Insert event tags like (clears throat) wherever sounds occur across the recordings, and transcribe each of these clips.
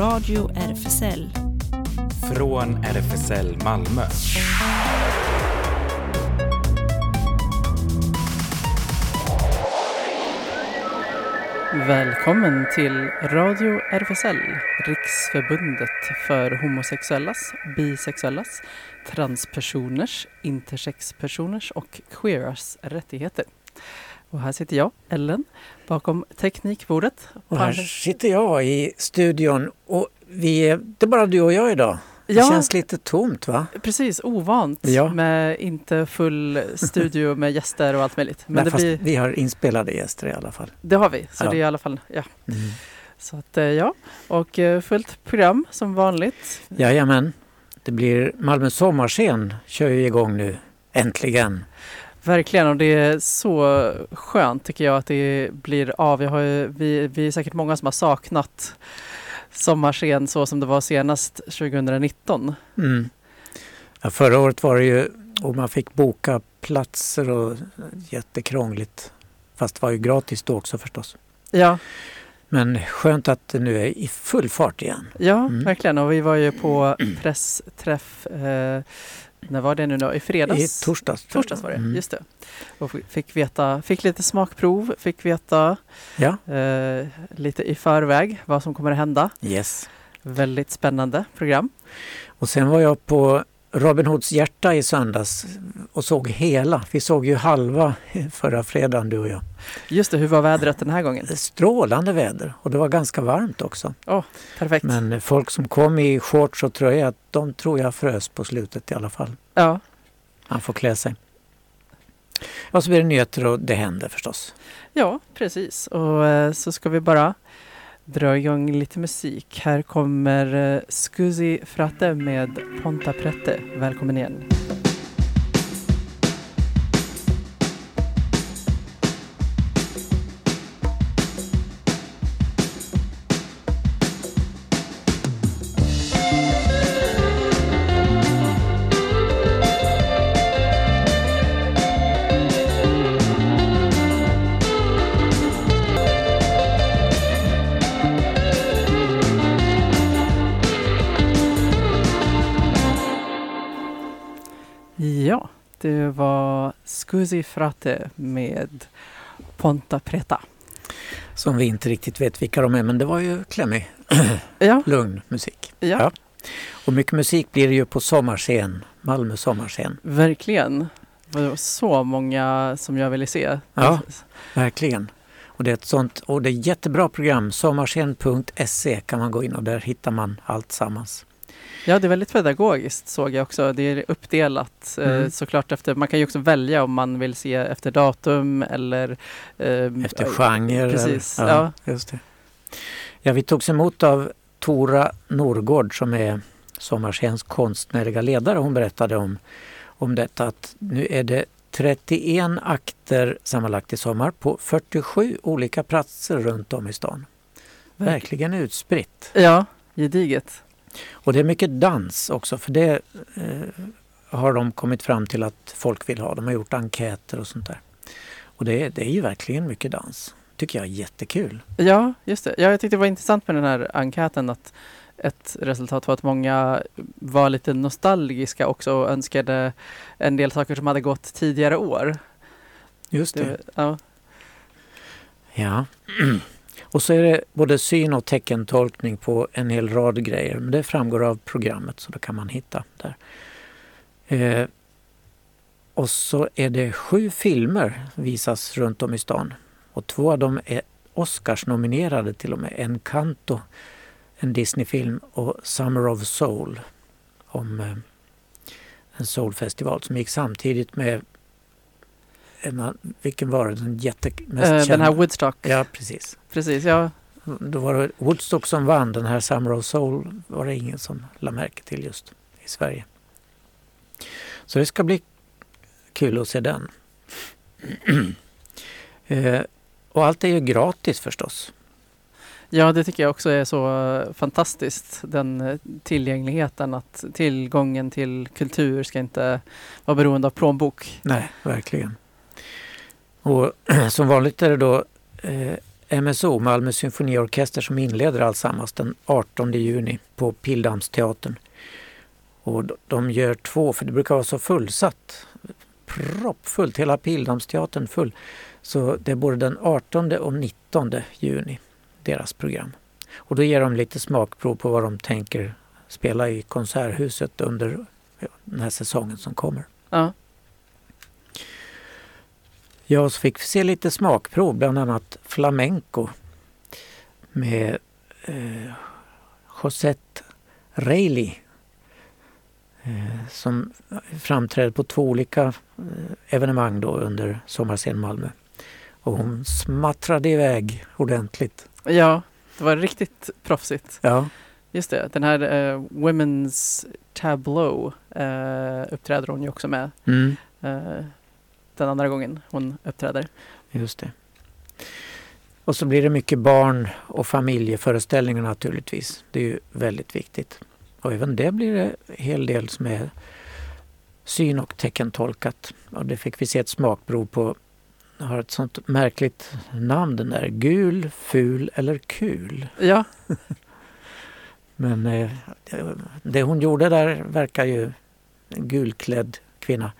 Radio RFSL. Från RFSL Malmö. Välkommen till Radio RFSL, Riksförbundet för homosexuellas, bisexuellas, transpersoners, intersexpersoners och queeras rättigheter. Och här sitter jag, Ellen, bakom teknikbordet. Och här sitter jag i studion och vi är, det är bara du och jag idag. Det Ja. känns lite tomt va? Precis, ovant Ja. med inte full studio (laughs) med gäster och allt möjligt. Men fast blir, vi har inspelade gäster i alla fall. det har vi, så Ja. det är i alla fall, ja. Mm. Så att eh, ja, och eh, fullt program som vanligt. Jajamän. Det blir Malmö sommarscen kör ju igång nu. Äntligen! Verkligen, och det är så skönt tycker jag att det blir av. Jag har ju, vi, vi är säkert många som har saknat sommarscen så som det var senast 2019. Mm. Ja, förra året var det ju, och man fick boka platser och jättekrångligt. Fast det var ju gratis då också förstås. Ja, Men skönt att det nu är i full fart igen. ja Mm. verkligen. Och vi var ju på pressträff, eh, när var det nu då? I fredags? I torsdags. Torsdags var det, Mm. just det. Och fick veta, fick lite smakprov, fick veta Ja, eh, lite i förväg vad som kommer att hända. yes. Väldigt spännande program. Och sen var jag på Robin Hoods hjärta i söndags och såg hela. Vi såg ju halva förra fredagen du och jag. Just det, hur var vädret den här gången? Strålande väder och det var ganska varmt också. Perfekt. Men folk som kom i shorts och tröja, de tror jag frös på slutet i alla fall. Ja, Man får klä sig. Och så blir det nyheter och det händer förstås. ja, precis. Och eh, så ska vi bara dra igång lite musik. Här kommer eh, Scusi Fratte med Ponta Prette. Välkommen igen. Det var Scusi Fratte med Ponta Preta. Som vi inte riktigt vet vilka de är men det var ju klämmig, (clears throat) Ja, lugn musik. ja, Ja. Och mycket musik blir det ju på sommarscen, Malmö sommarscen. verkligen. Det var så många som jag ville se. Ja. Verkligen. Och det är ett sånt, och det är ett jättebra program. Sommarscen.se kan man gå in och där hittar man allt sammans. Ja, det är väldigt pedagogiskt såg jag också. Det är uppdelat eh, Mm. såklart efter, man kan ju också välja om man vill se efter datum eller eh, Efter genre. Precis, eller- ja. Just det. Ja, vi togs emot av Tora Norgård som är Sommarscens konstnärliga ledare. Hon berättade om, om detta att nu är det 31 akter sammanlagt i sommar på 47 olika platser runt om i stan. Verk- Verkligen utspritt. Ja, gediget. Och det är mycket dans också för det eh, har de kommit fram till att folk vill ha. De har gjort enkäter och sånt där. Och det, är- det är ju verkligen mycket dans. tycker jag är jättekul. Ja, just det. Ja, jag tyckte det var intressant med den här enkäten att ett resultat var att många var lite nostalgiska också och önskade en del saker som hade gått tidigare år. Just det. Det, ja, Ja. (clears throat) Och så är det både syn och teckentolkning på en hel rad grejer. Men det framgår av programmet så det kan man hitta där. Eh, och så är det sju filmer visas runt om i stan. Och två av dem är Oscars-nominerade till och med. Encanto, en Disney-film och Summer of Soul om eh, en soulfestival som gick samtidigt med en, vilken var det den jätte, mest eh, den här Woodstock. Ja, precis. Precis, ja. Då var det Woodstock som vann. Den här Summer of Soul var det ingen som la märke till just i Sverige. Så det ska bli kul att se den. (clears throat) eh, och allt är ju gratis förstås. Ja, det tycker jag också är så fantastiskt. Den eh, tillgängligheten, att tillgången till kultur ska inte vara beroende av plånbok. Nej, verkligen. Och (clears throat) som vanligt är det då eh, MSO, Malmö symfoniorkester, som inleder alltsammans den 18 juni på Pildammsteatern. Och de gör två, för det brukar vara så fullsatt. Proppfullt, hela Pildammsteatern full. Så det är både den 18 och 19 juni, deras program. Och då ger de lite smakprov på vad de tänker spela i Konserthuset under den här säsongen som kommer. Ja. Ja, så fick vi se lite smakprov, bland annat flamenco med eh, Josette Reilly eh, som framträdde på två olika eh, evenemang då under Sommarscen Malmö. Och hon smattrade iväg ordentligt. Ja, det var riktigt proffsigt. Ja, Just det, den här eh, Women's Tableau eh, uppträder hon ju också med mm, eh, den andra gången hon uppträder. just det. Och så blir det mycket barn och familjeföreställningar naturligtvis. Det är ju väldigt viktigt. Och även det blir det en hel del som är syn och teckentolkat. Och det fick vi se ett smakprov på. Det har ett sånt märkligt namn den där. Gul, ful eller kul. Ja, (laughs) Men eh, det hon gjorde där verkar ju, en gulklädd kvinna,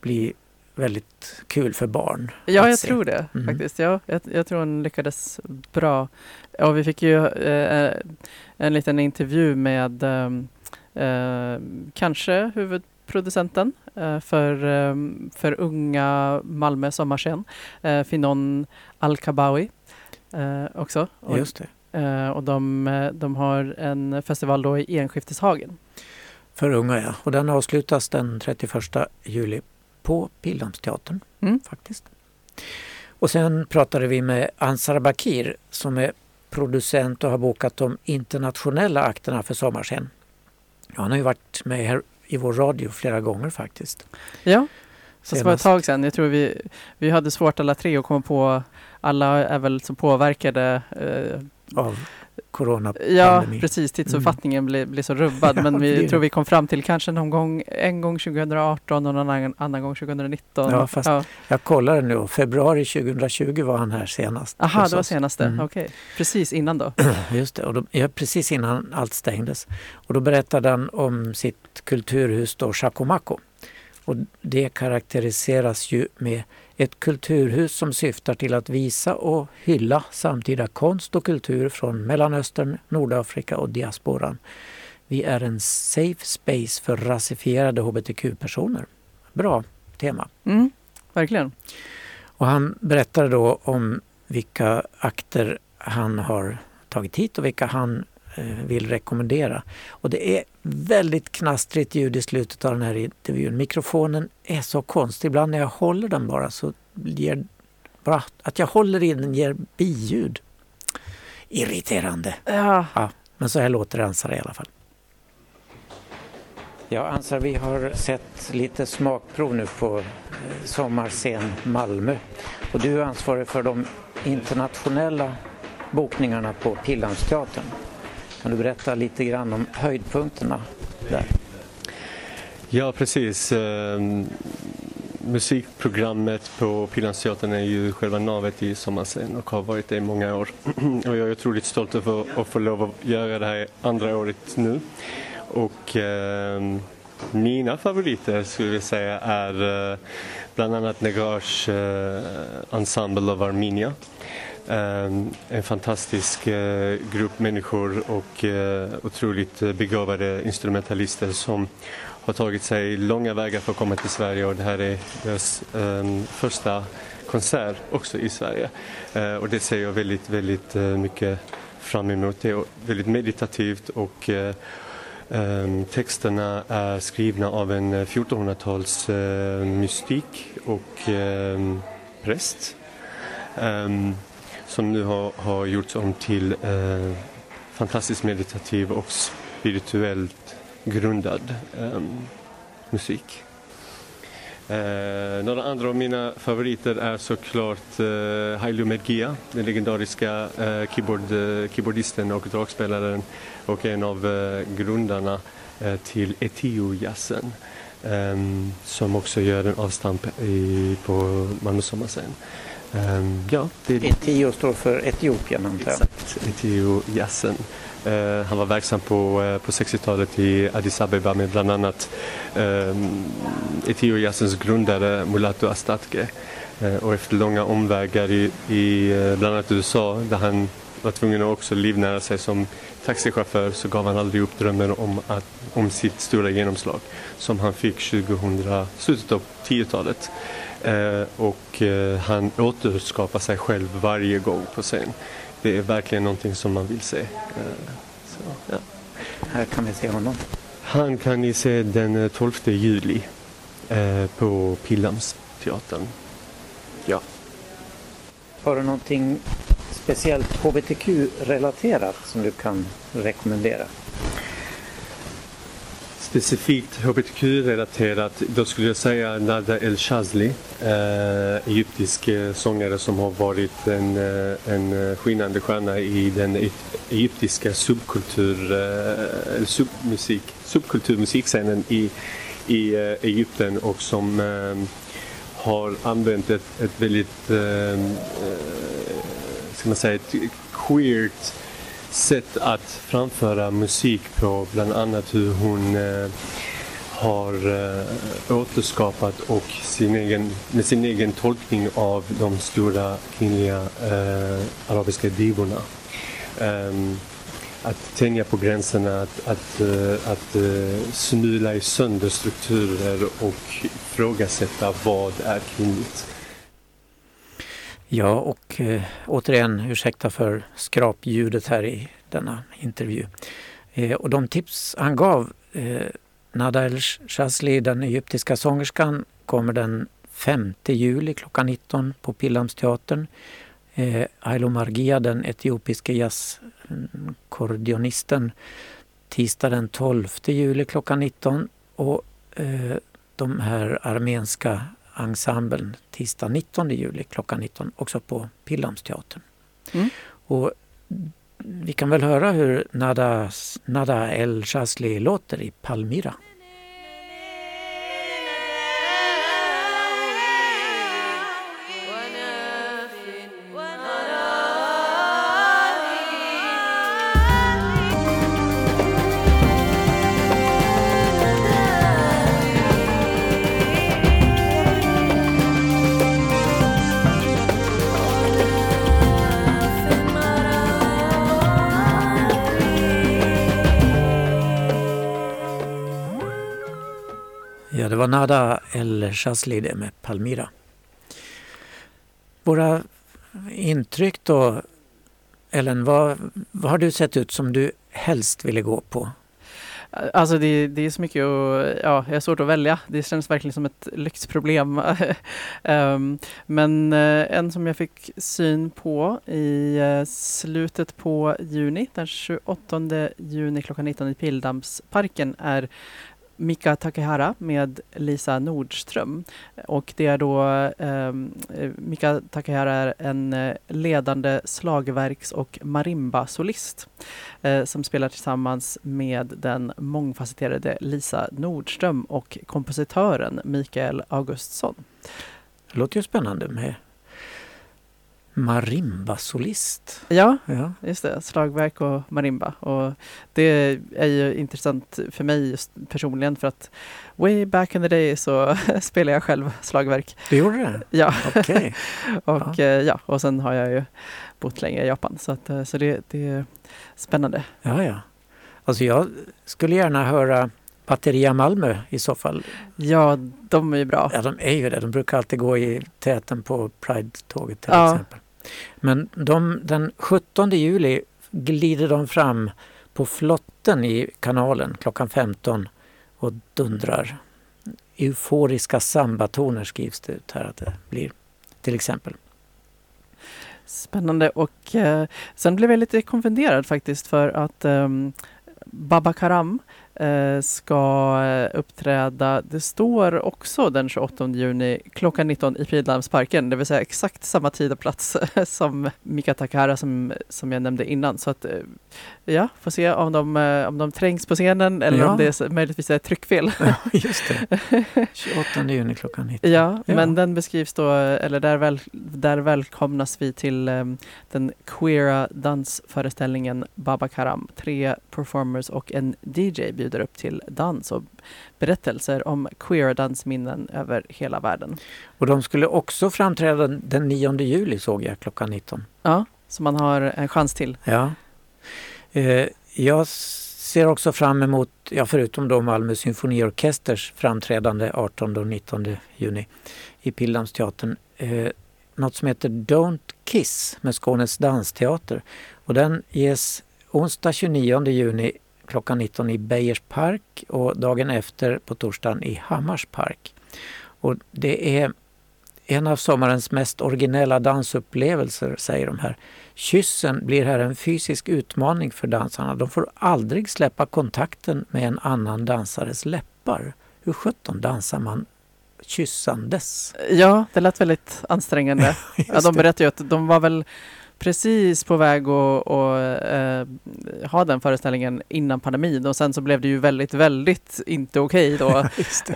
bli väldigt kul för barn. ja jag se. tror det Mm. faktiskt. Ja, jag, jag tror hon lyckades bra. Och vi fick ju eh, en liten intervju med ehm, eh, kanske huvudproducenten eh, för, ehm, för unga Malmö sommarscen, eh, Finon Al-Kabawi eh, också. Och, Just det. eh, och de, eh, de har en festival då i Enskifteshagen. För unga ja. Och den avslutas den 31 juli på Pildammsteatern Mm. faktiskt. Och sen pratade vi med Ansar Bakir som är producent och har bokat de internationella akterna för Sommarscen. Ja, han har ju varit med här i vår radio flera gånger faktiskt. Ja, fast det var ett Senast. tag sedan. Jag tror vi, vi hade svårt alla tre att komma på alla är väl så påverkade. Eh, Av ja, coronapandemin. precis. Tidsuppfattningen blir, blir så rubbad. (laughs) Ja, Men vi tror vi kom fram till kanske någon gång, en gång 2018 och någon annan, annan gång 2019. Ja, fast- ja. Jag kollade nu och februari 2020 var han här senast. Aha, det var senaste. Mm. Okej, precis innan då. (clears throat) Just det, och då, ja, precis innan allt stängdes. Och då berättade han om sitt kulturhus då, Chacomaco. Och det karaktäriseras ju med ett kulturhus som syftar till att visa och hylla samtida konst och kultur från Mellanöstern, Nordafrika och diasporan. Vi är en safe space för rasifierade hbtq-personer. Bra tema. Mm, verkligen. Och han berättade då om vilka akter han har tagit hit och vilka han vill rekommendera. Och det är väldigt knastrigt ljud i slutet av den här intervjun. Mikrofonen är så konstig. Ibland när jag håller den bara så ger bara att jag håller i den ger biljud. Irriterande. Ja, Men så här låter Ansar i alla fall. Ja, Ansar, vi har sett lite smakprov nu på eh, Sommarscen Malmö. Och du är ansvarig för de internationella bokningarna på Pildammsteatern. Kan du berätta lite grann om höjdpunkterna där? Ja, precis. Ehm, musikprogrammet på Pildammsteatern är ju själva navet i Sommarscen och har varit det i många år. (clears throat) och jag är otroligt stolt över att få lov att göra det här andra året nu. Och ehm, mina favoriter skulle jag säga är eh, bland annat Negage eh, Ensemble of Armenia. Ehm, en fantastisk eh, grupp människor och eh, otroligt begåvade instrumentalister som har tagit sig långa vägar för att komma till Sverige och det här är deras ehm, första konsert också i Sverige. Eh, och det ser jag väldigt, väldigt mycket fram emot. Det är väldigt meditativt och ehm, texterna är skrivna av en 1400-tals mystik och präst som nu har, har gjorts om till eh, fantastiskt meditativ och spirituellt grundad eh, musik. Eh, några andra av mina favoriter är såklart eh, Hailou Medgia, den legendariska eh, keyboard, eh, keyboardisten och dragspelaren och en av eh, grundarna eh, till Etiojazzen ehm, som också gör en avstamp i, på Malmö Sommarscen. Ehm, ja, det Etio står för Etiopien antar jag. Exakt, Etio-jazzen. Eh, han var verksam på, eh, på 60-talet i Addis Abeba med bland annat eh, Etio-jazzens grundare Mulatu Astatke. Eh, och efter långa omvägar i, i bland annat USA där han var tvungen att också livnära sig som taxichaufför så gav han aldrig upp drömmen om, att, om sitt stora genomslag som han fick 2000, slutet av 10-talet. Eh, och eh, han återskapar sig själv varje gång på scen. Det är verkligen någonting som man vill se. Eh, så, ja. Här kan vi se honom. Han kan ni se den eh, 12 juli på Pildammsteatern. Ja. Har du någonting speciellt hbtq-relaterat som du kan rekommendera? Specifikt hbtq-relaterat, då skulle jag säga Nada El Shazli, äh, egyptisk eh, sångare som har varit en, eh, en skinande stjärna i den e- egyptiska subkultur, äh, submusik, subkulturmusikscenen i, i äh, Egypten och som har använt ett, ett väldigt, eh, ska man säga, ett queert sätt att framföra musik på. Bland annat hur hon eh, har eh, återskapat och sin egen, med sin egen tolkning av de stora kvinnliga eh, arabiska divorna. Ehm, att tänja på gränserna, att, att, eh, att uh, smula i sönder strukturer och ifrågasätta vad är kvinnligt. Ja, och eh, återigen ursäkta för skrapljudet här i denna intervju. Eh, och de tips han gav, eh, Nada El Shazli, den egyptiska sångerskan, kommer den 5 juli klockan 19 på Pildammsteatern. Eh, Ailo Margia, den etiopiske jazzkordionisten, tisdag den 12 juli klockan 19 och eh, de här armenska ensemblen tisdag 19 juli klockan 19 också på Pildammsteatern. Mm. Och vi kan väl höra hur Nada, Nada El Shazli låter i Palmyra. Det var Nada El Shazli det med Palmira. Våra intryck då, Ellen, vad, vad har du sett ut som du helst ville gå på? Alltså det, det är så mycket och ja, jag har svårt att välja. Det känns verkligen som ett lyxproblem. um, (laughs) men eh, en som jag fick syn på i eh, slutet på juni, den 28 juni klockan 19 i Pildammsparken är Mika Takehara med Lisa Nordström. Och det är då eh, Mika Takehara är en eh, ledande slagverks och marimba-solist eh, som spelar tillsammans med den mångfacetterade Lisa Nordström och kompositören Mikael Augustsson. Det låter ju spännande med marimba-solist. Ja, Ja. just det. Slagverk och marimba. Och det är ju intressant för mig just personligen för att way back in the day så (laughs) spelade jag själv slagverk. Du gjorde det? Ja, Okej. (laughs) och, ja. ja, och sen har jag ju bott länge i Japan så, att, eh, så det, det är spännande. Ja, ja. Alltså jag skulle gärna höra Batteria Malmö i så fall. Ja, de är ju bra. Ja, de är ju det. De brukar alltid gå i täten på Pride-tåget till Ja. exempel. Men de, den 17 juli glider de fram på flotten i kanalen klockan 15 och dundrar. Euforiska sambatoner skrivs det ut här att det blir till exempel. Spännande och eh, sen blev jag lite konfunderad faktiskt för att eh, Baba Karam eh, ska eh, uppträda, det står också den 28 juni klockan 19 i Pildammsparken, det vill säga exakt samma tid och plats (laughs) som Mika Takahara som, som jag nämnde innan. Så att, eh, ja, får se om de, eh, om de trängs på scenen eller Ja. om det är, möjligtvis är ett tryckfel. (laughs) Just det. (laughs) 28 juni klockan 19. Ja, Ja. men den beskrivs då, eller där, väl, där välkomnas vi till um, den queera dansföreställningen Baba Karam. Tre performers och en DJ bjuder upp till dans och berättelser om queera dansminnen över hela världen. Och de skulle också framträda den 9 juli såg jag klockan 19. Ja, så man har en chans till. Ja. Eh, jag ser också fram emot, ja, förutom då Malmö symfoniorkesters framträdande 18 och 19 juni i Pildammsteatern, eh, något som heter Don't Kiss med Skånes dansteater. Och den ges onsdag 29 juni klockan 19 i Beijer park och dagen efter på torsdagen i Hammars park. Och det är en av sommarens mest originella dansupplevelser, säger de här. Kyssen blir här en fysisk utmaning för dansarna. De får aldrig släppa kontakten med en annan dansares läppar. Hur sjutton dansar man kyssandes? Ja, det lät väldigt ansträngande. (laughs) ja, de berättade ju att de var väl precis på väg att att, eh, ha den föreställningen innan pandemin och sen så blev det ju väldigt, väldigt inte okej då (laughs) Just det.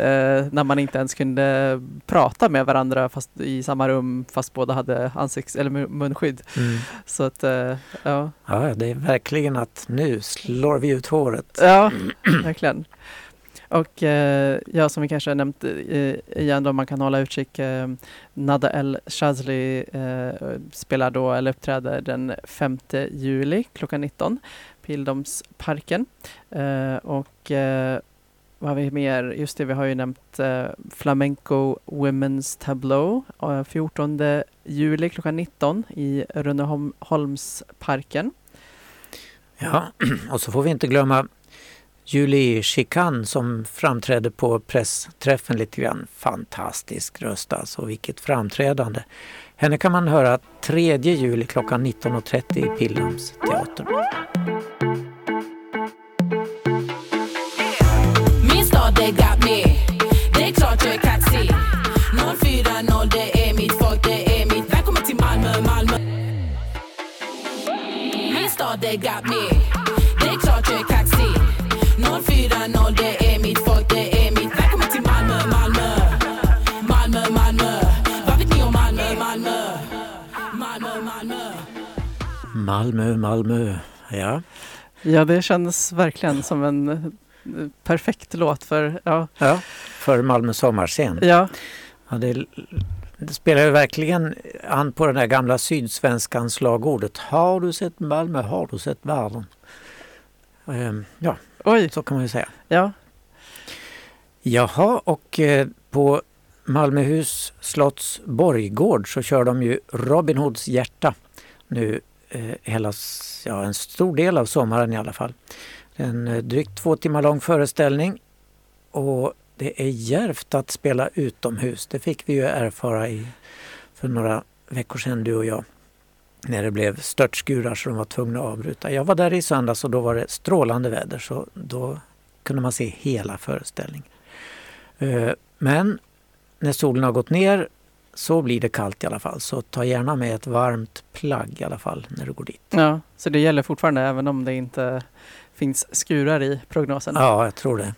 eh, när man inte ens kunde prata med varandra fast i samma rum fast båda hade ansikts eller mun- munskydd. Mm. Så att, eh, ja, Ja, det är verkligen att nu slår vi ut håret. ja verkligen. Och eh, ja, som vi kanske har nämnt eh, igen då, man kan hålla utkik. Eh, Nada El Shazli eh, spelar då, eller uppträder den 5 juli klockan 19 Pildammsparken. Eh, och eh, vad har vi mer? Just det, vi har ju nämnt eh, Flamenco Women's Tableau eh, 14 juli klockan 19 i Rönneholmsparken. Ja, (clears throat) och så får vi inte glömma Julie Chican som framträdde på pressträffen lite grann. Fantastisk röst alltså, vilket framträdande. Henne kan man höra 3 juli klockan 19.30 i Pildammsteatern. Min stad det got me Det är klart jag är kaxig 040 det är mitt folk, det är mitt Välkommen till Malmö, Malmö Min stad det got me Malmö, Malmö. Ja, Ja, det kändes verkligen som en eh, perfekt låt för, ja, ja för Malmö sommarscen. ja, Ja, det, det spelar ju verkligen an på den här gamla sydsvenskan slagordet. Har du sett Malmö, har du sett världen. Ehm, Ja, oj, så kan man ju säga. ja, Jaha, och eh, på Malmöhus slotts borggård så kör de ju Robin Hoods hjärta nu Eh, hela, ja, en stor del av sommaren i alla fall. En eh, drygt två timmar lång föreställning och det är djärvt att spela utomhus. Det fick vi ju erfara i, för några veckor sedan du och jag. När det blev störtskurar så de var tvungna att avbryta. Jag var där i söndags och då var det strålande väder så då kunde man se hela föreställningen. Eh, Men när solen har gått ner så blir det kallt i alla fall. Så ta gärna med ett varmt plagg i alla fall när du går dit. ja, så det gäller fortfarande även om det inte finns skurar i prognosen. Ja, jag tror det.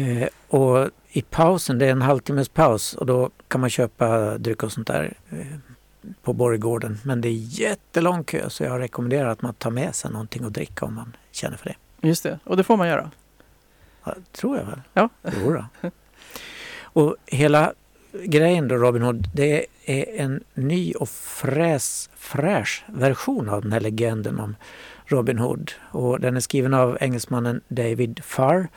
Eh, och i pausen, det är en halvtimmes paus och då kan man köpa dryck och sånt där eh, på Borggården. Men det är jättelång kö så jag rekommenderar att man tar med sig någonting att dricka om man känner för det. Just det, och det får man göra. Ja, tror jag väl. Ja. Jo då. Och hela grejen då Robin Hood, det är en ny och fräs, fräsch version av den här legenden om Robin Hood. Och den är skriven av engelsmannen David Farr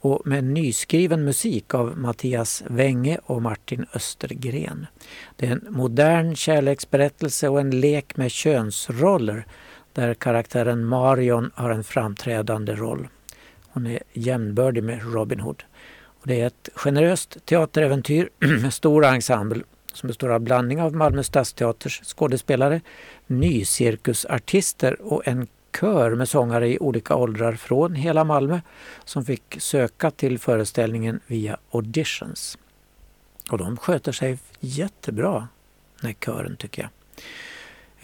och med nyskriven musik av Mattias Wenge och Martin Östergren. Det är en modern kärleksberättelse och en lek med könsroller där karaktären Marion har en framträdande roll. Hon är jämnbördig med Robin Hood. Det är ett generöst teateräventyr (clears throat) med stor ensemble som består av blandning av Malmö stadsteaters skådespelare, nycirkusartister och en kör med sångare i olika åldrar från hela Malmö som fick söka till föreställningen via auditions. Och de sköter sig jättebra, den kören tycker jag.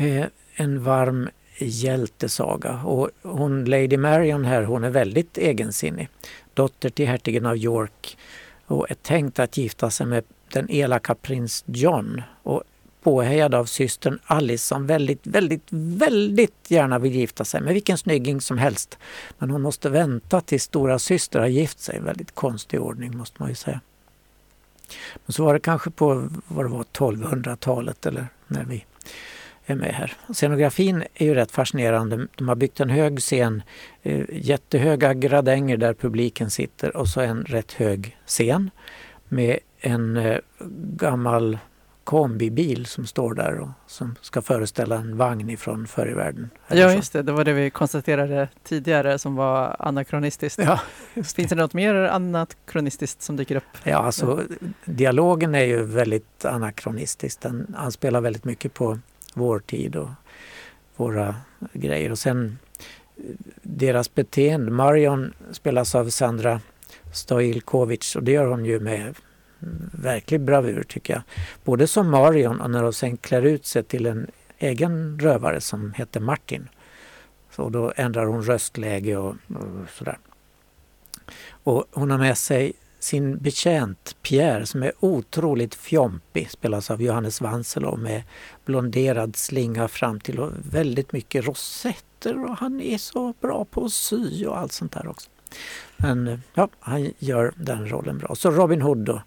Eh, en varm hjältesaga och hon Lady Marion här, hon är väldigt egensinnig. Dotter till hertigen av York och är tänkt att gifta sig med den elaka prins John och påhejad av systern Alice som väldigt, väldigt, väldigt gärna vill gifta sig med vilken snygging som helst. Men hon måste vänta tills stora syster har gift sig. Väldigt konstig ordning måste man ju säga. Men så var det kanske på vad det var 1200-talet eller när vi är med här. Scenografin är ju rätt fascinerande. De har byggt en hög scen, eh, jättehöga gradänger där publiken sitter och så en rätt hög scen med en eh, gammal kombibil som står där och som ska föreställa en vagn ifrån förr i världen. Ja, just det. Det var det vi konstaterade tidigare som var anakronistiskt. Ja, Finns det något mer anakronistiskt som dyker upp? Ja, alltså dialogen är ju väldigt anakronistisk. Den anspelar väldigt mycket på vår tid och våra grejer. Och sen deras beteende. Marion spelas av Sandra Stojilkovic och det gör hon ju med verklig bravur tycker jag. Både som Marion och när hon sen klär ut sig till en egen rövare som heter Martin. Så då ändrar hon röstläge och, och sådär. Och hon har med sig sin betjänt Pierre som är otroligt fjompig, spelas av Johannes Vanselow med blonderad slinga fram till och väldigt mycket rosetter och han är så bra på att sy och allt sånt där också. Men ja, han gör den rollen bra. Så Robin Hood då,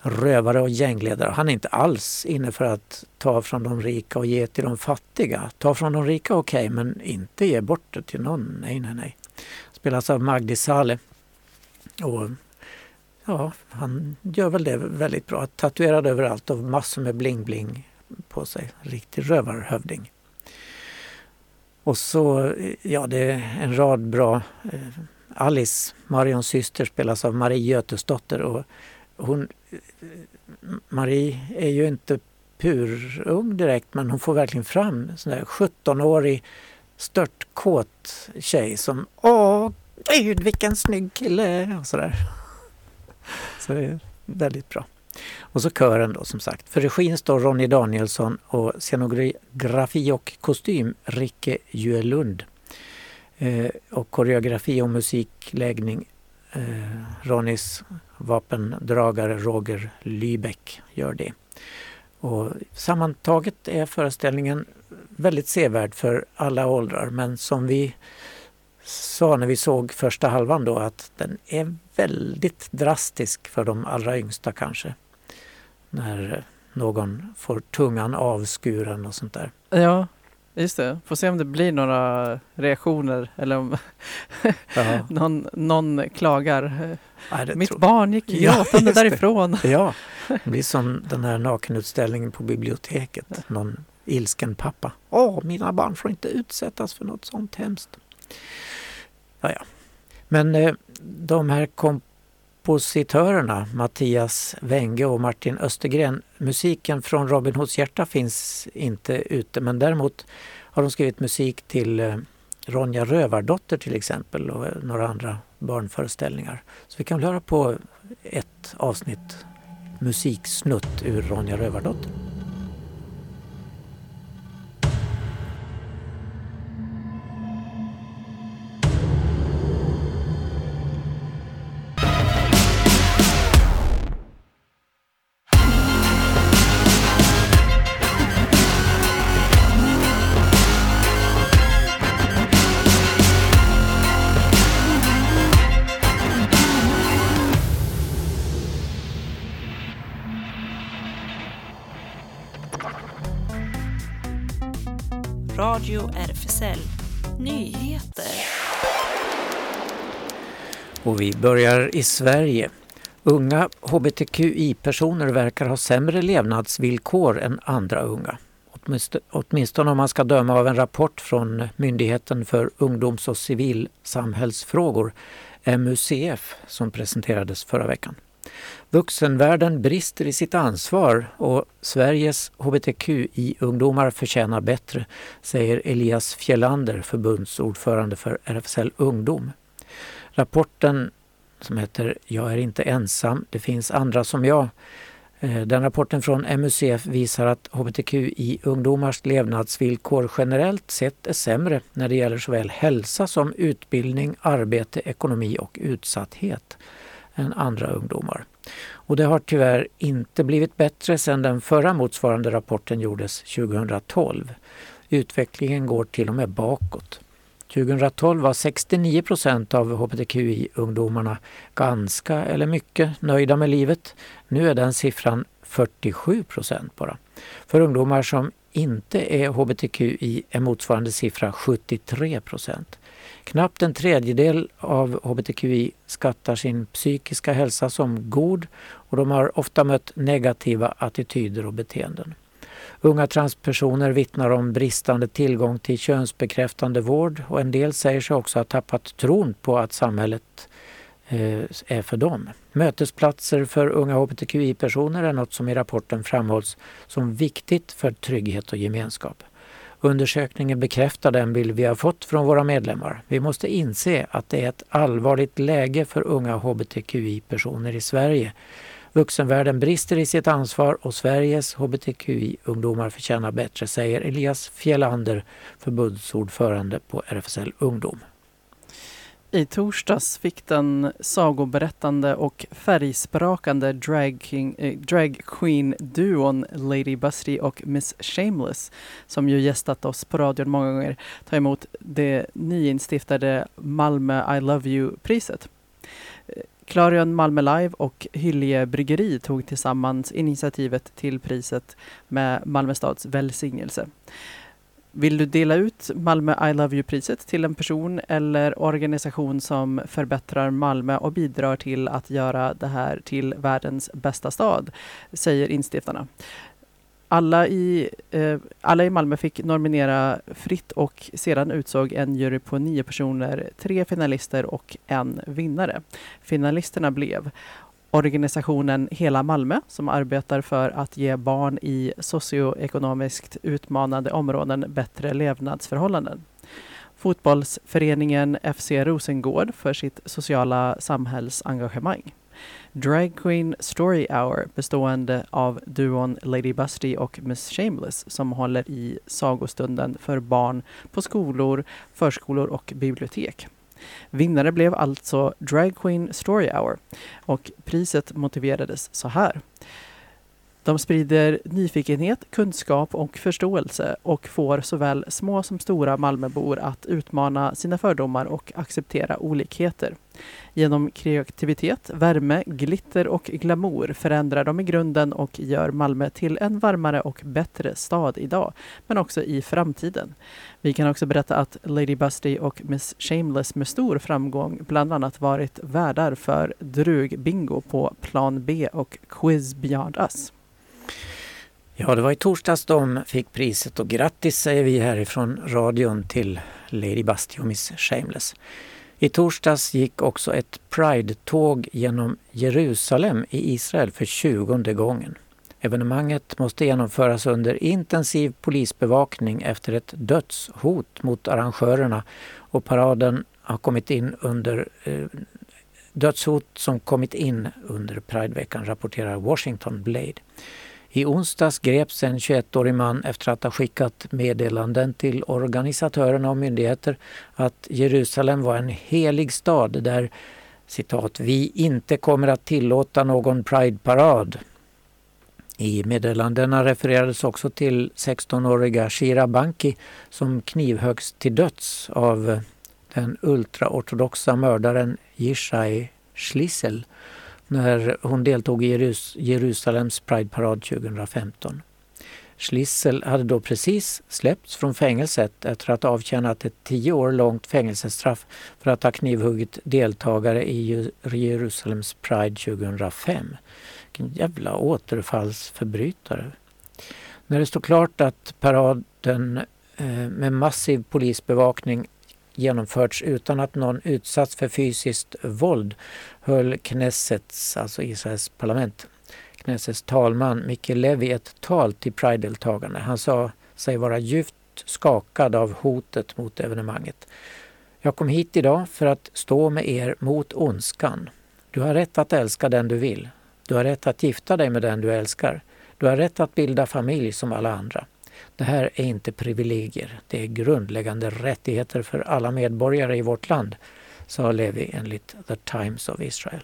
rövare och gängledare. Han är inte alls inne för att ta från de rika och ge till de fattiga. Ta från de rika okej, okay, men inte ge bort det till någon. Nej, nej, nej. Spelas av Magdi Saleh. Och ja, han gör väl det väldigt bra. Tatuerad överallt och massor med bling-bling på sig. Riktig rövarhövding. Och så, ja det är en rad bra eh, Alice, Marions syster, spelas av Marie Götesdotter. Och hon, eh, Marie är ju inte purung direkt men hon får verkligen fram en sån där 17-årig störtkåt tjej som Åh gud vilken snygg kille! Och sådär. Så det är väldigt bra. Och så kören då som sagt. För regin står Ronny Danielsson och scenografi och kostym Ricke Juelund. Eh, och koreografi och musikläggning eh, Ronnys vapendragare Roger Lybeck gör det. Och sammantaget är föreställningen väldigt sevärd för alla åldrar men som vi sa när vi såg första halvan då att den är väldigt drastisk för de allra yngsta kanske. När någon får tungan avskuren och sånt där. Ja, Just det, får se om det blir några reaktioner eller om (laughs) någon, någon klagar. Nej, Mitt tror... barn gick gråtande ja, därifrån. (laughs) Ja, det blir som den här nakenutställningen på biblioteket. Någon ilsken pappa. Åh, mina barn får inte utsättas för något sånt hemskt. Ja, ja. Men eh, de här kompositörerna, Mattias Wenge och Martin Östergren, musiken från Robin Hoods hjärta finns inte ute men däremot har de skrivit musik till eh, Ronja Rövardotter till exempel och eh, några andra barnföreställningar. Så vi kan väl höra på ett avsnitt musiksnutt ur Ronja Rövardotter. Radio RFSL Nyheter. Och vi börjar i Sverige. Unga hbtqi-personer verkar ha sämre levnadsvillkor än andra unga. Åtminstone om man ska döma av en rapport från Myndigheten för ungdoms och civilsamhällsfrågor, MUCF, som presenterades förra veckan. Vuxenvärlden brister i sitt ansvar och Sveriges hbtqi-ungdomar förtjänar bättre, säger Elias Fjellander, förbundsordförande för RFSL Ungdom. Rapporten som heter Jag är inte ensam, det finns andra som jag eh, den rapporten från MUCF visar att hbtqi-ungdomars levnadsvillkor generellt sett är sämre när det gäller såväl hälsa som utbildning, arbete, ekonomi och utsatthet än andra ungdomar. Och det har tyvärr inte blivit bättre sedan den förra motsvarande rapporten gjordes 2012. Utvecklingen går till och med bakåt. 2012 var 69 procent av hbtqi-ungdomarna ganska eller mycket nöjda med livet. Nu är den siffran 47 procent bara. För ungdomar som inte är hbtqi är motsvarande siffra 73 procent. Knappt en tredjedel av hbtqi skattar sin psykiska hälsa som god och de har ofta mött negativa attityder och beteenden. Unga transpersoner vittnar om bristande tillgång till könsbekräftande vård och en del säger sig också ha tappat tron på att samhället eh, är för dem. Mötesplatser för unga hbtqi-personer är något som i rapporten framhålls som viktigt för trygghet och gemenskap. Undersökningen bekräftar den bild vi har fått från våra medlemmar. Vi måste inse att det är ett allvarligt läge för unga hbtqi-personer i Sverige Vuxenvärlden brister i sitt ansvar och Sveriges hbtqi-ungdomar förtjänar bättre, säger Elias Fjellander, förbundsordförande på RFSL Ungdom. I torsdags fick den sagoberättande och färgsprakande dragqueen eh, drag duon Lady Busty och Miss Shameless, som ju gästat oss på radion många gånger, ta emot det nyinstiftade Malmö I Love You-priset. Eh, Klarion Malmö Live och Hyllie Bryggeri tog tillsammans initiativet till priset med Malmö stads välsignelse. Vill du dela ut Malmö I Love You-priset till en person eller organisation som förbättrar Malmö och bidrar till att göra det här till världens bästa stad, säger instiftarna. Alla i, eh, alla i Malmö fick nominera fritt och sedan utsåg en jury på nio personer, tre finalister och en vinnare. Finalisterna blev organisationen Hela Malmö som arbetar för att ge barn i socioekonomiskt utmanande områden bättre levnadsförhållanden. Fotbollsföreningen FC Rosengård för sitt sociala samhällsengagemang. Drag Queen Story Hour bestående av duon Lady Busty och Miss Shameless som håller i sagostunden för barn på skolor, förskolor och bibliotek. Vinnare blev alltså Drag Queen Story Hour och priset motiverades så här. De sprider nyfikenhet, kunskap och förståelse och får såväl små som stora Malmöbor att utmana sina fördomar och acceptera olikheter. Genom kreativitet, värme, glitter och glamour förändrar de i grunden och gör Malmö till en varmare och bättre stad idag, men också i framtiden. Vi kan också berätta att Lady Busty och Miss Shameless med stor framgång bland annat varit värdar för Drug-bingo på Plan B och Quiz Beyond Us. Ja, det var i torsdags de fick priset och grattis säger vi härifrån radion till Lady Busty och Miss Shameless. I torsdags gick också ett Pride-tåg genom Jerusalem i Israel för tjugonde gången. Evenemanget måste genomföras under intensiv polisbevakning efter ett dödshot mot arrangörerna och paraden har kommit in under eh, dödshot som kommit in under Prideveckan, rapporterar Washington Blade. I onsdags greps en 21-årig man efter att ha skickat meddelanden till organisatörerna och myndigheter att Jerusalem var en helig stad där citat, vi inte kommer att tillåta någon Pride-parad. I meddelandena refererades också till 16-åriga Shira Banki som knivhöggs till döds av den ultraortodoxa mördaren Yishai Schlissel när hon deltog i Jerus Jerusalems Pride-parad 2015. Schlissel hade då precis släppts från fängelset efter att ha avtjänat ett tio år långt fängelsestraff för att ha knivhuggit deltagare i Jerusalems Pride 2005. Vilken jävla återfallsförbrytare. När det stod klart att paraden eh, med massiv polisbevakning genomförts utan att någon utsatts för fysiskt våld höll Knessets, alltså Israels parlament, Knessets talman Micke Levi ett tal till Pride-deltagarna. Han sa sig vara djupt skakad av hotet mot evenemanget. Jag kom hit idag för att stå med er mot ondskan. Du har rätt att älska den du vill. Du har rätt att gifta dig med den du älskar. Du har rätt att bilda familj som alla andra. Det här är inte privilegier, det är grundläggande rättigheter för alla medborgare i vårt land, sa Levi enligt The Times of Israel.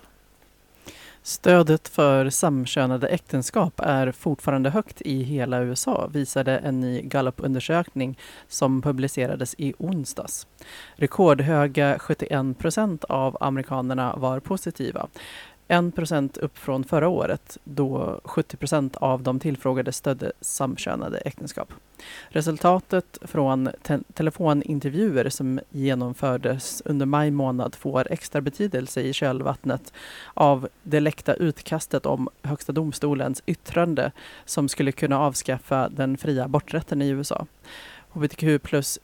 Stödet för samkönade äktenskap är fortfarande högt i hela USA, visade en ny Gallup-undersökning som publicerades i onsdags. Rekordhöga 71 procent av amerikanerna var positiva. 1 procent upp från förra året då 70 procent av de tillfrågade stödde samkönade äktenskap. Resultatet från te telefonintervjuer som genomfördes under maj månad får extra betydelse i kölvattnet av det läckta utkastet om Högsta domstolens yttrande som skulle kunna avskaffa den fria aborträtten i USA. HBTQ plus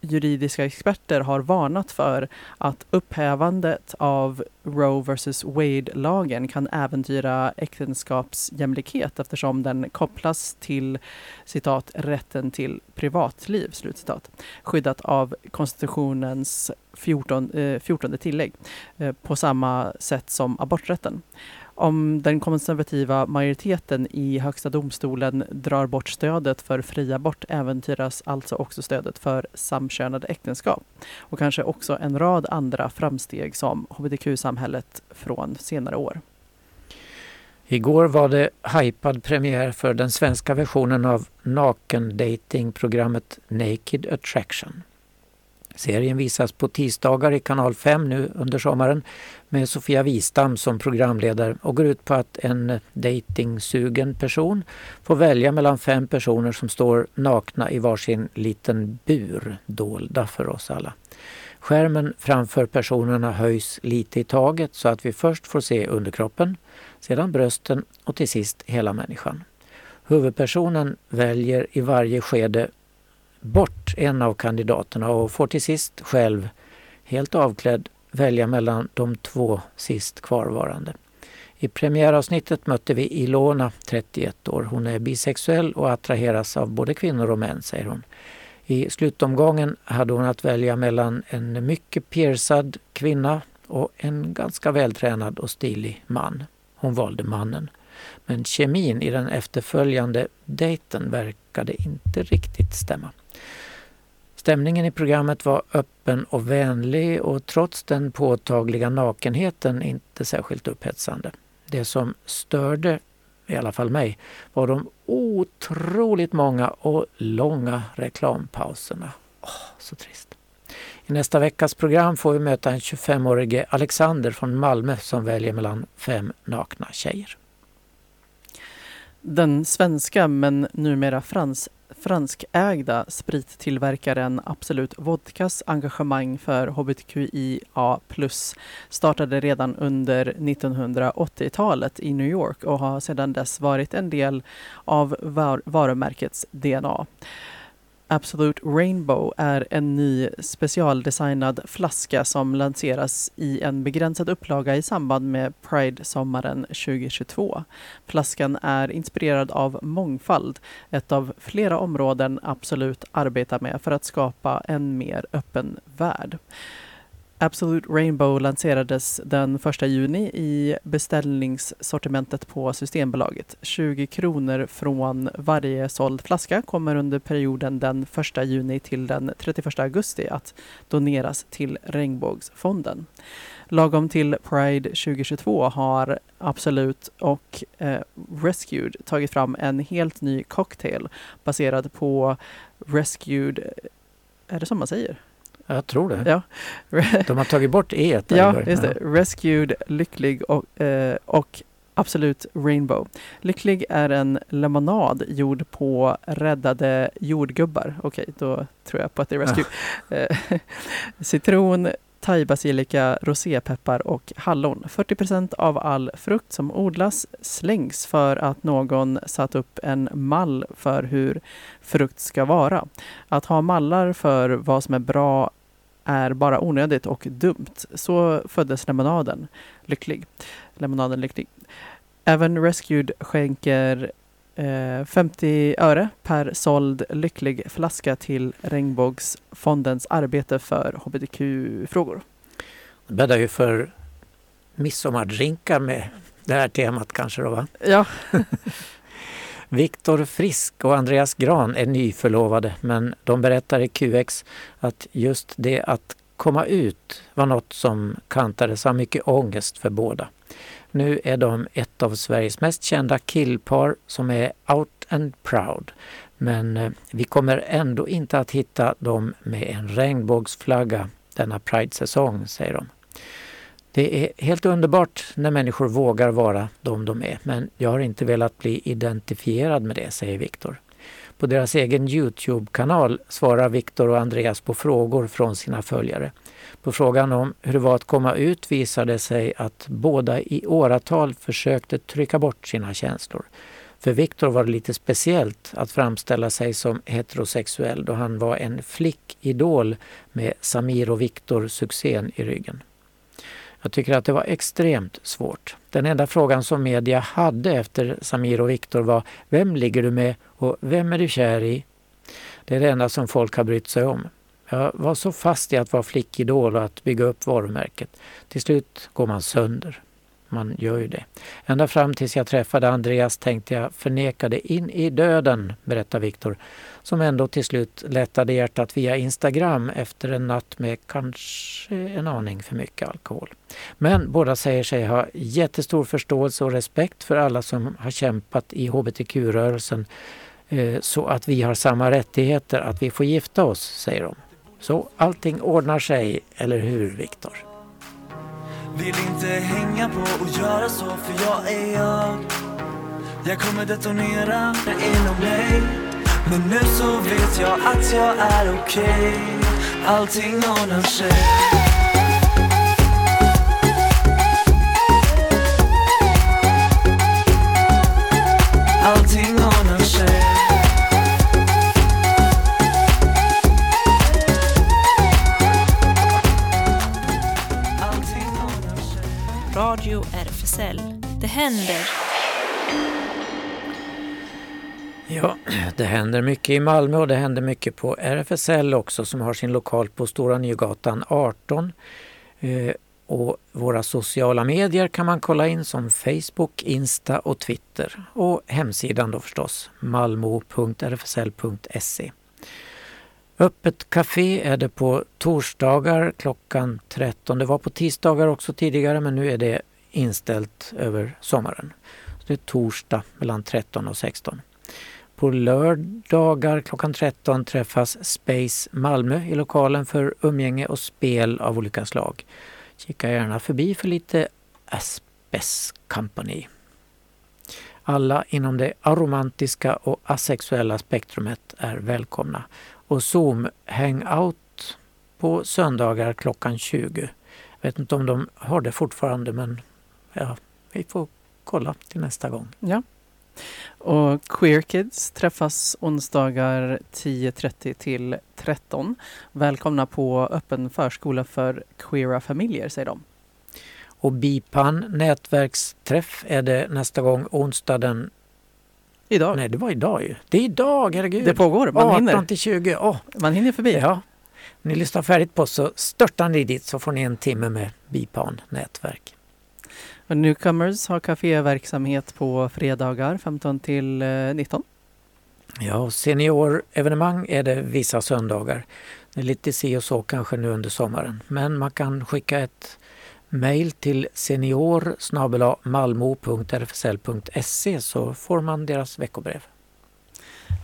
juridiska experter har varnat för att upphävandet av Roe vs Wade-lagen kan äventyra äktenskapsjämlikhet eftersom den kopplas till citat, rätten till privatliv, slutcitat, skyddat av konstitutionens 14, eh, 14 tillägg eh, på samma sätt som aborträtten. Om den konservativa majoriteten i Högsta domstolen drar bort stödet för fri abort äventyras alltså också stödet för samkönade äktenskap och kanske också en rad andra framsteg som hbtq-samhället från senare år. Igår var det hypad premiär för den svenska versionen av nakendatingprogrammet Naked Attraction. Serien visas på tisdagar i kanal 5 nu under sommaren med Sofia Wistam som programledare och går ut på att en datingsugen person får välja mellan fem personer som står nakna i varsin liten bur, dolda för oss alla. Skärmen framför personerna höjs lite i taget så att vi först får se underkroppen, sedan brösten och till sist hela människan. Huvudpersonen väljer i varje skede bort en av kandidaterna och får till sist själv, helt avklädd, välja mellan de två sist kvarvarande. I premiäravsnittet mötte vi Ilona, 31 år. Hon är bisexuell och attraheras av både kvinnor och män, säger hon. I slutomgången hade hon att välja mellan en mycket piercad kvinna och en ganska vältränad och stilig man. Hon valde mannen. Men kemin i den efterföljande dejten verkade inte riktigt stämma. Stämningen i programmet var öppen och vänlig och trots den påtagliga nakenheten inte särskilt upphetsande. Det som störde, i alla fall mig, var de otroligt många och långa reklampauserna. Åh, så trist. I nästa veckas program får vi möta en 25-årige Alexander från Malmö som väljer mellan fem nakna tjejer. Den svenska men numera frans franskägda sprittillverkaren Absolut Vodkas engagemang för hbtqia startade redan under 1980-talet i New York och har sedan dess varit en del av var varumärkets DNA. Absolute Rainbow är en ny specialdesignad flaska som lanseras i en begränsad upplaga i samband med Pride-sommaren 2022. Flaskan är inspirerad av mångfald, ett av flera områden Absolut arbetar med för att skapa en mer öppen värld. Absolute Rainbow lanserades den 1 juni i beställningssortimentet på Systembolaget. 20 kronor från varje såld flaska kommer under perioden den 1 juni till den 31 augusti att doneras till Regnbågsfonden. Lagom till Pride 2022 har Absolut och eh, Rescued tagit fram en helt ny cocktail baserad på Rescued, eh, är det som man säger? Jag tror det. Ja. De har tagit bort e Ja, just det. Rescued, Lycklig och, eh, och Absolut Rainbow. Lycklig är en lemonad gjord på räddade jordgubbar. Okej, okay, då tror jag på att det är Rescue. (laughs) Eh, citron, thaibasilika, rosépeppar och hallon. 40% av all frukt som odlas slängs för att någon satt upp en mall för hur frukt ska vara. Att ha mallar för vad som är bra är bara onödigt och dumt. Så föddes lemonaden lycklig. Lemonaden lycklig. Även Rescued skänker eh, 50 öre per såld lycklig flaska till Regnbågsfondens arbete för hbtq-frågor. Det bäddar ju för midsommardrinkar med det här temat kanske då va? Ja, (laughs) Viktor Frisk och Andreas Gran är nyförlovade men de berättar i QX att just det att komma ut var något som kantades av mycket ångest för båda. Nu är de ett av Sveriges mest kända killpar som är out and proud. Men eh, vi kommer ändå inte att hitta dem med en regnbågsflagga denna Pride-säsong, säger de. Det är helt underbart när människor vågar vara de de är, men jag har inte velat bli identifierad med det, säger Viktor. På deras egen Youtube-kanal svarar Viktor och Andreas på frågor från sina följare. På frågan om hur det var att komma ut visade det sig att båda i åratal försökte trycka bort sina känslor. För Viktor var det lite speciellt att framställa sig som heterosexuell då han var en flickidol med Samir och Viktor-succén i ryggen. Jag tycker att det var extremt svårt. Den enda frågan som media hade efter Samir och Viktor var Vem ligger du med och vem är du kär i? Det är det enda som folk har brytt sig om. Jag var så fast i att vara flickidol och att bygga upp varumärket. Till slut går man sönder. Man gör ju det. Ända fram tills jag träffade Andreas tänkte jag förneka det in i döden, berättar Viktor, som ändå till slut lättade hjärtat via Instagram efter en natt med kanske en aning för mycket alkohol. Men båda säger sig ha jättestor förståelse och respekt för alla som har kämpat i hbtq-rörelsen eh, så att vi har samma rättigheter att vi får gifta oss, säger de. Så allting ordnar sig, eller hur Viktor? Vill inte hänga på och göra så för jag är jag. Jag kommer detonera inom mig Men nu så vet jag att jag är okej. Allting ordnar sig. Händer. Ja, det händer mycket i Malmö och det händer mycket på RFSL också som har sin lokal på Stora Nygatan 18. Eh, och våra sociala medier kan man kolla in som Facebook, Insta och Twitter. Och hemsidan då förstås, malmo.rfsl.se. Öppet café är det på torsdagar klockan 13. Det var på tisdagar också tidigare men nu är det inställt över sommaren. Så det är torsdag mellan 13 och 16. På lördagar klockan 13 träffas Space Malmö i lokalen för umgänge och spel av olika slag. Kika gärna förbi för lite Aspes Company. Alla inom det aromantiska och asexuella spektrumet är välkomna. Och Zoom Hangout på söndagar klockan 20. Jag vet inte om de har det fortfarande men ja, vi får kolla till nästa gång. Ja. Och Queer Kids träffas onsdagar 10.30 till 13. Välkomna på öppen förskola för queera familjer, säger de. Och BIPAN nätverksträff är det nästa gång onsdag den... Idag. Nej, det var idag ju. Det är idag, herregud! Det pågår, man 18 hinner. till 20. Åh, Man hinner förbi. ja. Ni lyssnar färdigt på så störtar ni dit så får ni en timme med BIPAN nätverk. Och Newcomers har kaféverksamhet på fredagar 15 till eh, 19. Ja, seniorevenemang är det vissa söndagar. Det är lite si och så kanske nu under sommaren. Men man kan skicka ett mejl till senior malmo.rfsl.se så får man deras veckobrev.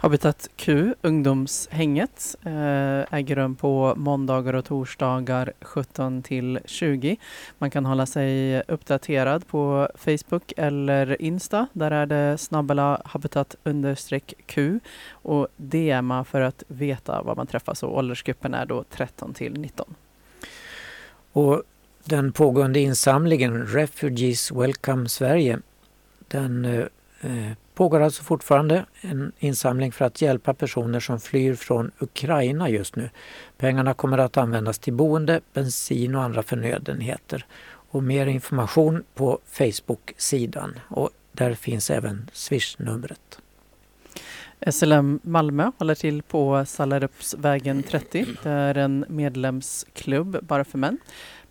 Habitat Q, ungdomshänget, eh, äger rum på måndagar och torsdagar 17 till 20. Man kan hålla sig uppdaterad på Facebook eller Insta. Där är det snabbela habitat Q och DMa för att veta var man träffas och åldersgruppen är då 13 till 19. Och den pågående insamlingen Refugees Welcome Sverige den eh, eh pågår alltså fortfarande en insamling för att hjälpa personer som flyr från Ukraina just nu. Pengarna kommer att användas till boende, bensin och andra förnödenheter. Och mer information på Facebook-sidan och där finns även Swish-numret. SLM Malmö håller till på Sallarupsvägen 30. Det är en medlemsklubb bara för män.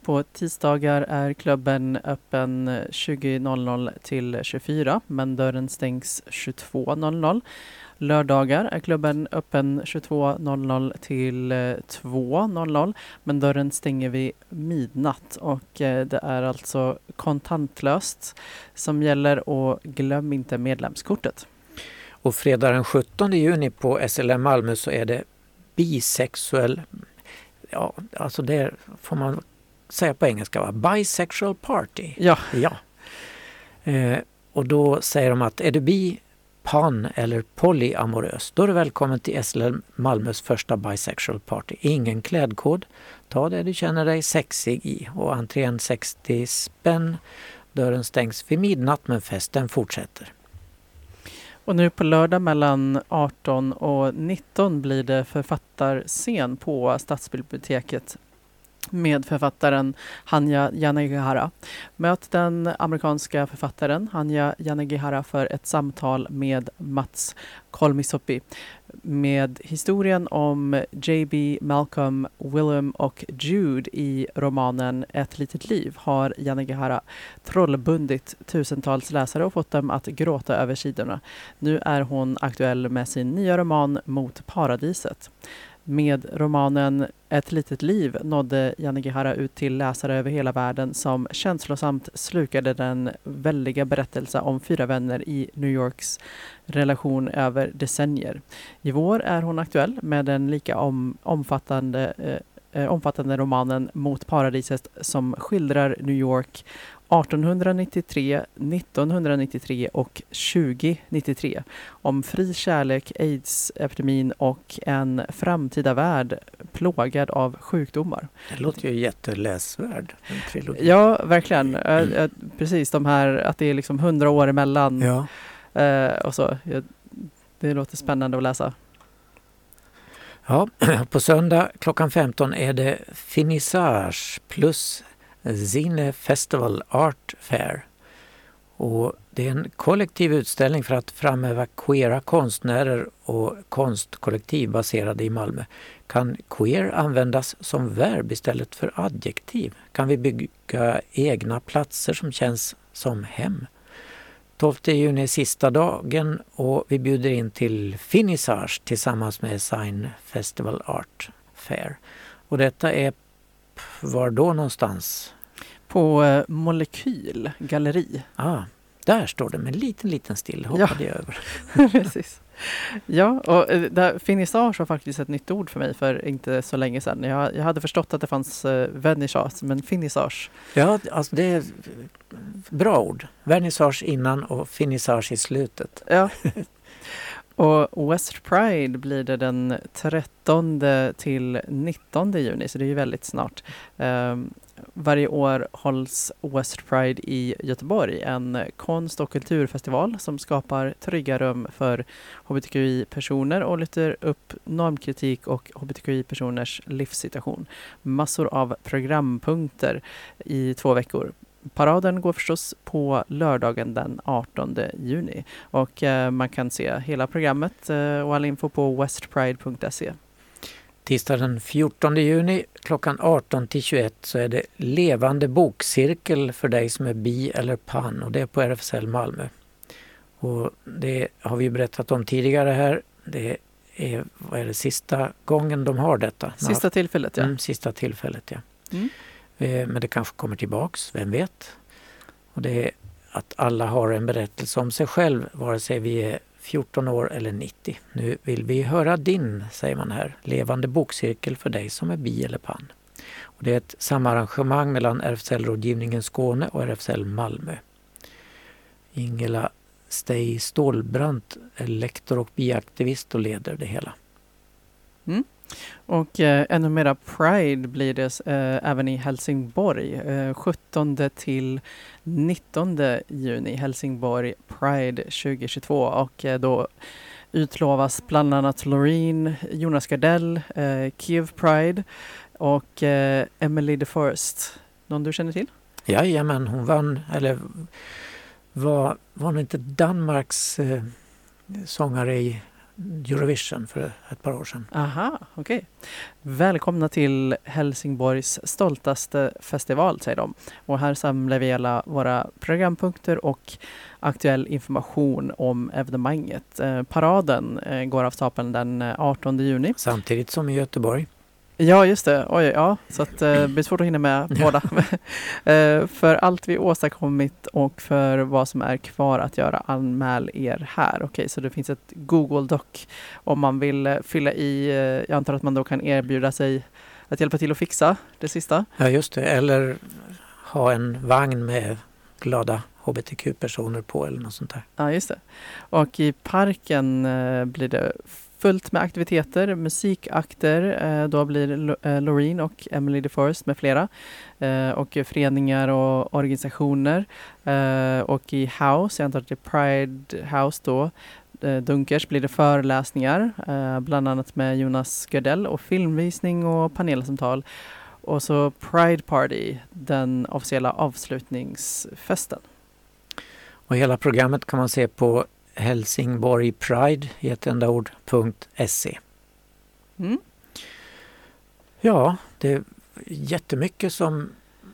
På tisdagar är klubben öppen 20.00 till 24 men dörren stängs 22.00. Lördagar är klubben öppen 22.00 till eh, 2.00 men dörren stänger vid midnatt och eh, det är alltså kontantlöst som gäller och glöm inte medlemskortet. Och fredag den 17 juni på SLM Malmö så är det bisexuell, ja alltså det får man säga på engelska, va? bisexual party. Ja. ja. Eh, och då säger de att är du bi, pan eller polyamorös, då är du välkommen till SLM Malmös första bisexual party. Ingen klädkod, ta det du känner dig sexig i och entrén 60 spänn. Dörren stängs vid midnatt men festen fortsätter. Och nu på lördag mellan 18 och 19 blir det författarscen på Stadsbiblioteket med författaren Hanya Yanagihara. Möt den amerikanska författaren Hanya Yanagihara för ett samtal med Mats Kolmisoppi med historien om J.B. Malcolm, Willem och Jude i romanen Ett litet liv har Yanagihara trollbundit tusentals läsare och fått dem att gråta över sidorna. Nu är hon aktuell med sin nya roman Mot paradiset. Med romanen Ett litet liv nådde Yanagihara ut till läsare över hela världen som känslosamt slukade den väldiga berättelse om fyra vänner i New Yorks relation över decennier. I vår är hon aktuell med den lika om, omfattande, eh, eh omfattande romanen Mot paradiset som skildrar New York 1893, 1993 och 2093 om fri kärlek, aids-epidemin och en framtida värld plågad av sjukdomar. Det låter ju jätteläsvärd. Ja, verkligen. Mm. Precis, de här att det är liksom hundra år emellan Ja. eh, och så. Det låter spännande att läsa. Ja, (clears throat) på söndag klockan 15 är det finissage plus Zine Festival Art Fair. Och det är en kollektiv utställning för att framhäva queera konstnärer och konstkollektiv baserade i Malmö. Kan queer användas som verb istället för adjektiv? Kan vi bygga egna platser som känns som hem? 12 juni är sista dagen och vi bjuder in till finissage tillsammans med Sign Festival Art Fair. Och detta är var då någonstans? På eh, Molekyl galleri. Ah, där står det med en liten, liten still hoppade jag över. (laughs) (laughs) Precis. Ja, och eh, där, finissage var faktiskt ett nytt ord för mig för inte så länge sedan. Jag, jag hade förstått att det fanns eh, vernissage, men finissage. Ja, alltså det är bra ord. Vernissage innan och finissage i slutet. Ja. (laughs) Och West Pride blir det den 13 till 19 juni, så det är ju väldigt snart. Um, varje år hålls West Pride i Göteborg, en konst och kulturfestival som skapar trygga rum för hbtqi-personer och lyfter upp normkritik och hbtqi-personers livssituation. Massor av programpunkter i två veckor. Paraden går förstås på lördagen den 18 juni och eh, man kan se hela programmet eh, och all info på westpride.se. Tisdag den 14 juni klockan 18 till 21 så är det levande bokcirkel för dig som är bi eller pan och det är på RFSL Malmö. Och det har vi berättat om tidigare här. Det är, vad är det, sista gången de har detta. Sista tillfället, ja. Mm, sista tillfället, ja. Mm. Eh, men det kanske kommer tillbaks, vem vet? Och det är att alla har en berättelse om sig själv, vare sig vi är 14 år eller 90. Nu vill vi höra din, säger man här. Levande bokcirkel för dig som är bi eller pan. Och det är ett samarrangemang mellan RFSL-rådgivningen Skåne och RFSL Malmö. Ingela Stej Stålbrant är lektor och biaktivist och leder det hela. Mm. Och eh, ännu mera Pride blir det eh, även i Helsingborg. Eh, 17 till 19 juni Helsingborg Pride 2022 och eh, då utlovas bland annat Loreen, Jonas Gardell, eh, Kiev Pride och eh, Emily the First. Någon du känner till? Jajamän, hon vann, eller var, var hon inte Danmarks eh, sångare i Eurovision för ett par år sedan. Aha, okej. Välkomna till Helsingborgs stoltaste festival, säger de. Och här samlar vi alla våra programpunkter och aktuell information om evenemanget. Eh, paraden eh, går av stapeln den eh, 18 juni. Samtidigt som i Göteborg. Ja, just det. Oj, ja, så att, eh, det blir svårt att hinna med båda. (laughs) eh, för allt vi åstadkommit och för vad som är kvar att göra, anmäl er här. Okej, så det finns ett Google Doc om man vill eh, fylla i. Jag antar att man då kan erbjuda sig att hjälpa till att fixa det sista. Ja, just det. Eller ha en vagn med glada hbtq-personer på eller något sånt där. Ja, just det. Och i parken blir det fullt med aktiviteter, musikakter. Eh, då blir eh, Loreen och Emily DeForest med flera. Eh, och föreningar och organisationer. Eh, och i House, jag antar att det är Pride House då, eh, Dunkers, blir det föreläsningar. Eh, bland annat med Jonas Gardell och filmvisning och panelsamtal. Och så Pride Party, den officiella avslutningsfesten. Och hela programmet kan man se på Helsingborg Pride i ett enda ord, .se. Mm. Ja, det är jättemycket som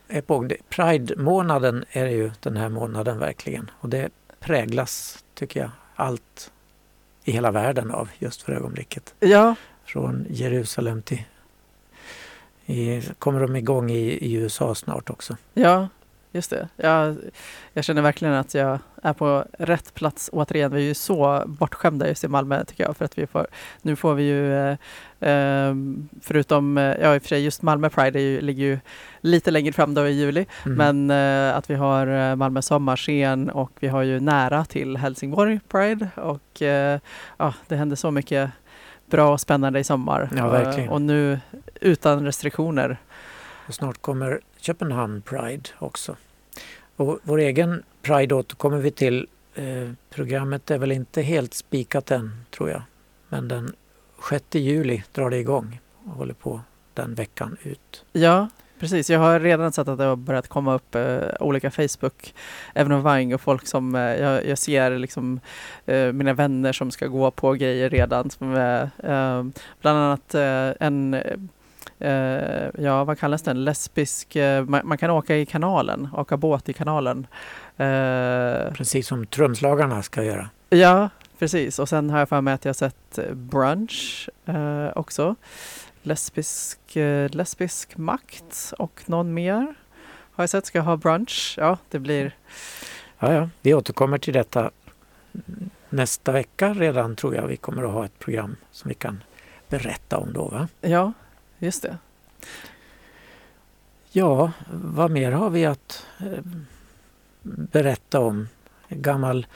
är på gång. Pride-månaden är ju den här månaden verkligen och det präglas, tycker jag, allt i hela världen av just för ögonblicket. Ja, Från Jerusalem till... I, kommer de igång i, i USA snart också. Ja, just det. Jag, jag känner verkligen att jag är på rätt plats återigen. Vi är ju så bortskämda just i Malmö tycker jag. För att vi får, nu får vi ju, eh, eh, förutom, eh, ja i och för sig just Malmö Pride ju, ligger ju lite längre fram då i juli. Mm. Men eh, att vi har eh, Malmö sommarscen och vi har ju nära till Helsingborg Pride. Och eh, ja, det händer så mycket bra och spännande i sommar. Ja, verkligen. Och nu utan restriktioner. Och snart kommer Köpenhamn Pride också. Och vår egen Pride återkommer vi till. Eh, programmet är väl inte helt spikat än tror jag. Men den 6 juli drar det igång och håller på den veckan ut. Ja, precis. Jag har redan sett att det har börjat komma upp eh, olika Facebook-evenemang och folk som eh, jag, jag ser liksom eh, mina vänner som ska gå på grejer redan. Som, eh, eh bland annat eh, en eh, eh, ja, vad kallas den? Lesbisk, eh, man, man kan åka i kanalen, åka båt i kanalen. Eh, Precis som trumslagarna ska göra. Ja, precis. Och sen har jag för mig att jag sett eh, Brunch eh, också. Lesbisk, eh, lesbisk makt och någon mer har jag sett ska ha brunch. Ja, det blir... Ja, ja. Vi återkommer till detta nästa vecka redan tror jag. Vi kommer att ha ett program som vi kan berätta om då. Va? Ja, just det. Ja, vad mer har vi att eh, berätta om? Gammal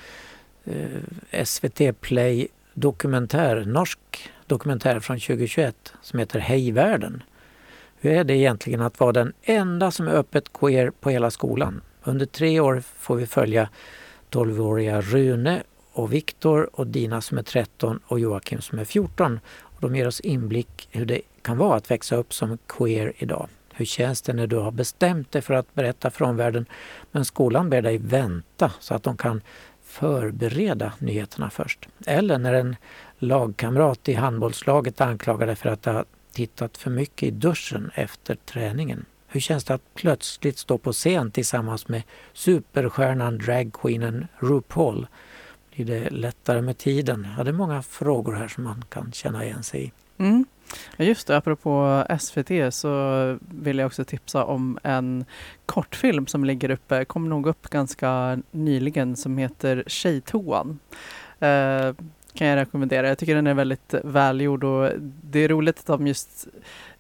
eh, SVT Play dokumentär, norsk dokumentär från 2021 som heter Hej världen. Hur är det egentligen att vara den enda som är öppet queer på hela skolan? Under tre år får vi följa 12-åriga Rune och Viktor och Dina som är 13 och Joakim som är 14. De ger oss inblick hur det kan vara att växa upp som queer idag. Hur känns det när du har bestämt dig för att berätta för omvärlden men skolan ber dig vänta så att de kan förbereda nyheterna först? Eller när en lagkamrat i handbollslaget anklagar dig för att ha tittat för mycket i duschen efter träningen. Hur känns det att plötsligt stå på scen tillsammans med superstjärnan dragqueenen RuPaul? Blir det lättare med tiden? Ja, det är många frågor här som man kan känna igen sig i. Mm. Just det, apropå SVT så vill jag också tipsa om en kortfilm som ligger uppe, kom nog upp ganska nyligen, som heter Tjejtoan. Eh, kan jag rekommendera. Jag tycker den är väldigt välgjord och det är roligt att de just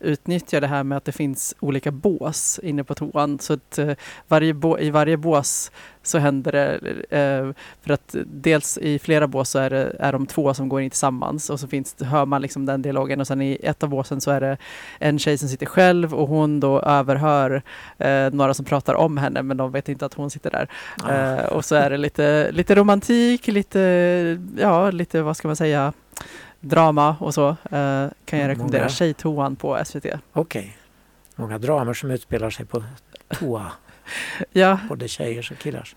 utnyttjar det här med att det finns olika bås inne på toan. Så att eh, varje bo- i varje bås så händer det, eh, för att dels i flera bås så är, det, är de två som går in tillsammans och så finns, hör man liksom den dialogen och sen i ett av båsen så är det en tjej som sitter själv och hon då överhör eh, några som pratar om henne men de vet inte att hon sitter där. Ah. Eh, och så är det lite, lite romantik, lite, ja, lite vad ska man säga, drama och så. Eh, kan jag rekommendera Många. Tjejtoan på SVT. Okej. Många dramer som utspelar sig på toa, (laughs) Ja, både tjejers och killars.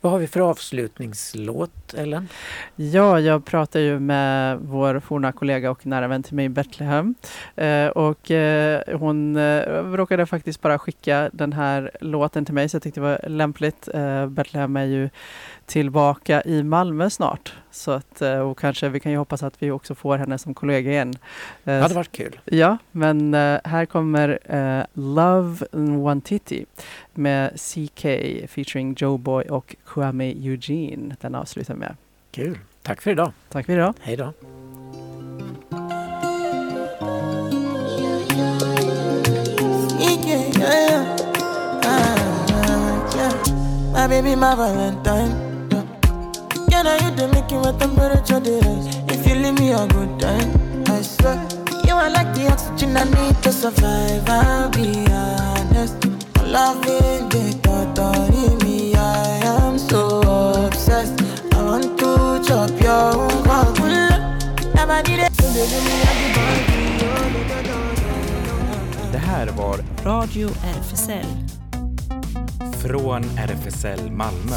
Vad har vi för avslutningslåt, Ellen? Ja, jag pratar ju med vår forna kollega och nära vän till mig, Betlehem. Eh, och eh, hon eh, råkade faktiskt bara skicka den här låten till mig, så jag tyckte det var lämpligt. Eh, Betlehem är ju tillbaka i Malmö snart. Så att, eh, och kanske vi kan ju hoppas att vi också får henne som kollega igen. Eh, Det hade varit kul. Ja, men eh, här kommer eh, Love Nwantiti med CK featuring Joe Boy och Kwame Eugene. Den avslutar med. Kul. Tack för idag. Tack för idag. Hej då. Yeah, yeah, ah, yeah. My baby, my Valentine. Now you the making my temperature dey rise. If you leave me a good time, I swear. You are like the oxygen I need to survive. I'll be honest. Loving the thought of me, I am so obsessed. I want to chop your heart. Never did it. Det här var Radio RFSL. Från RFSL Malmö.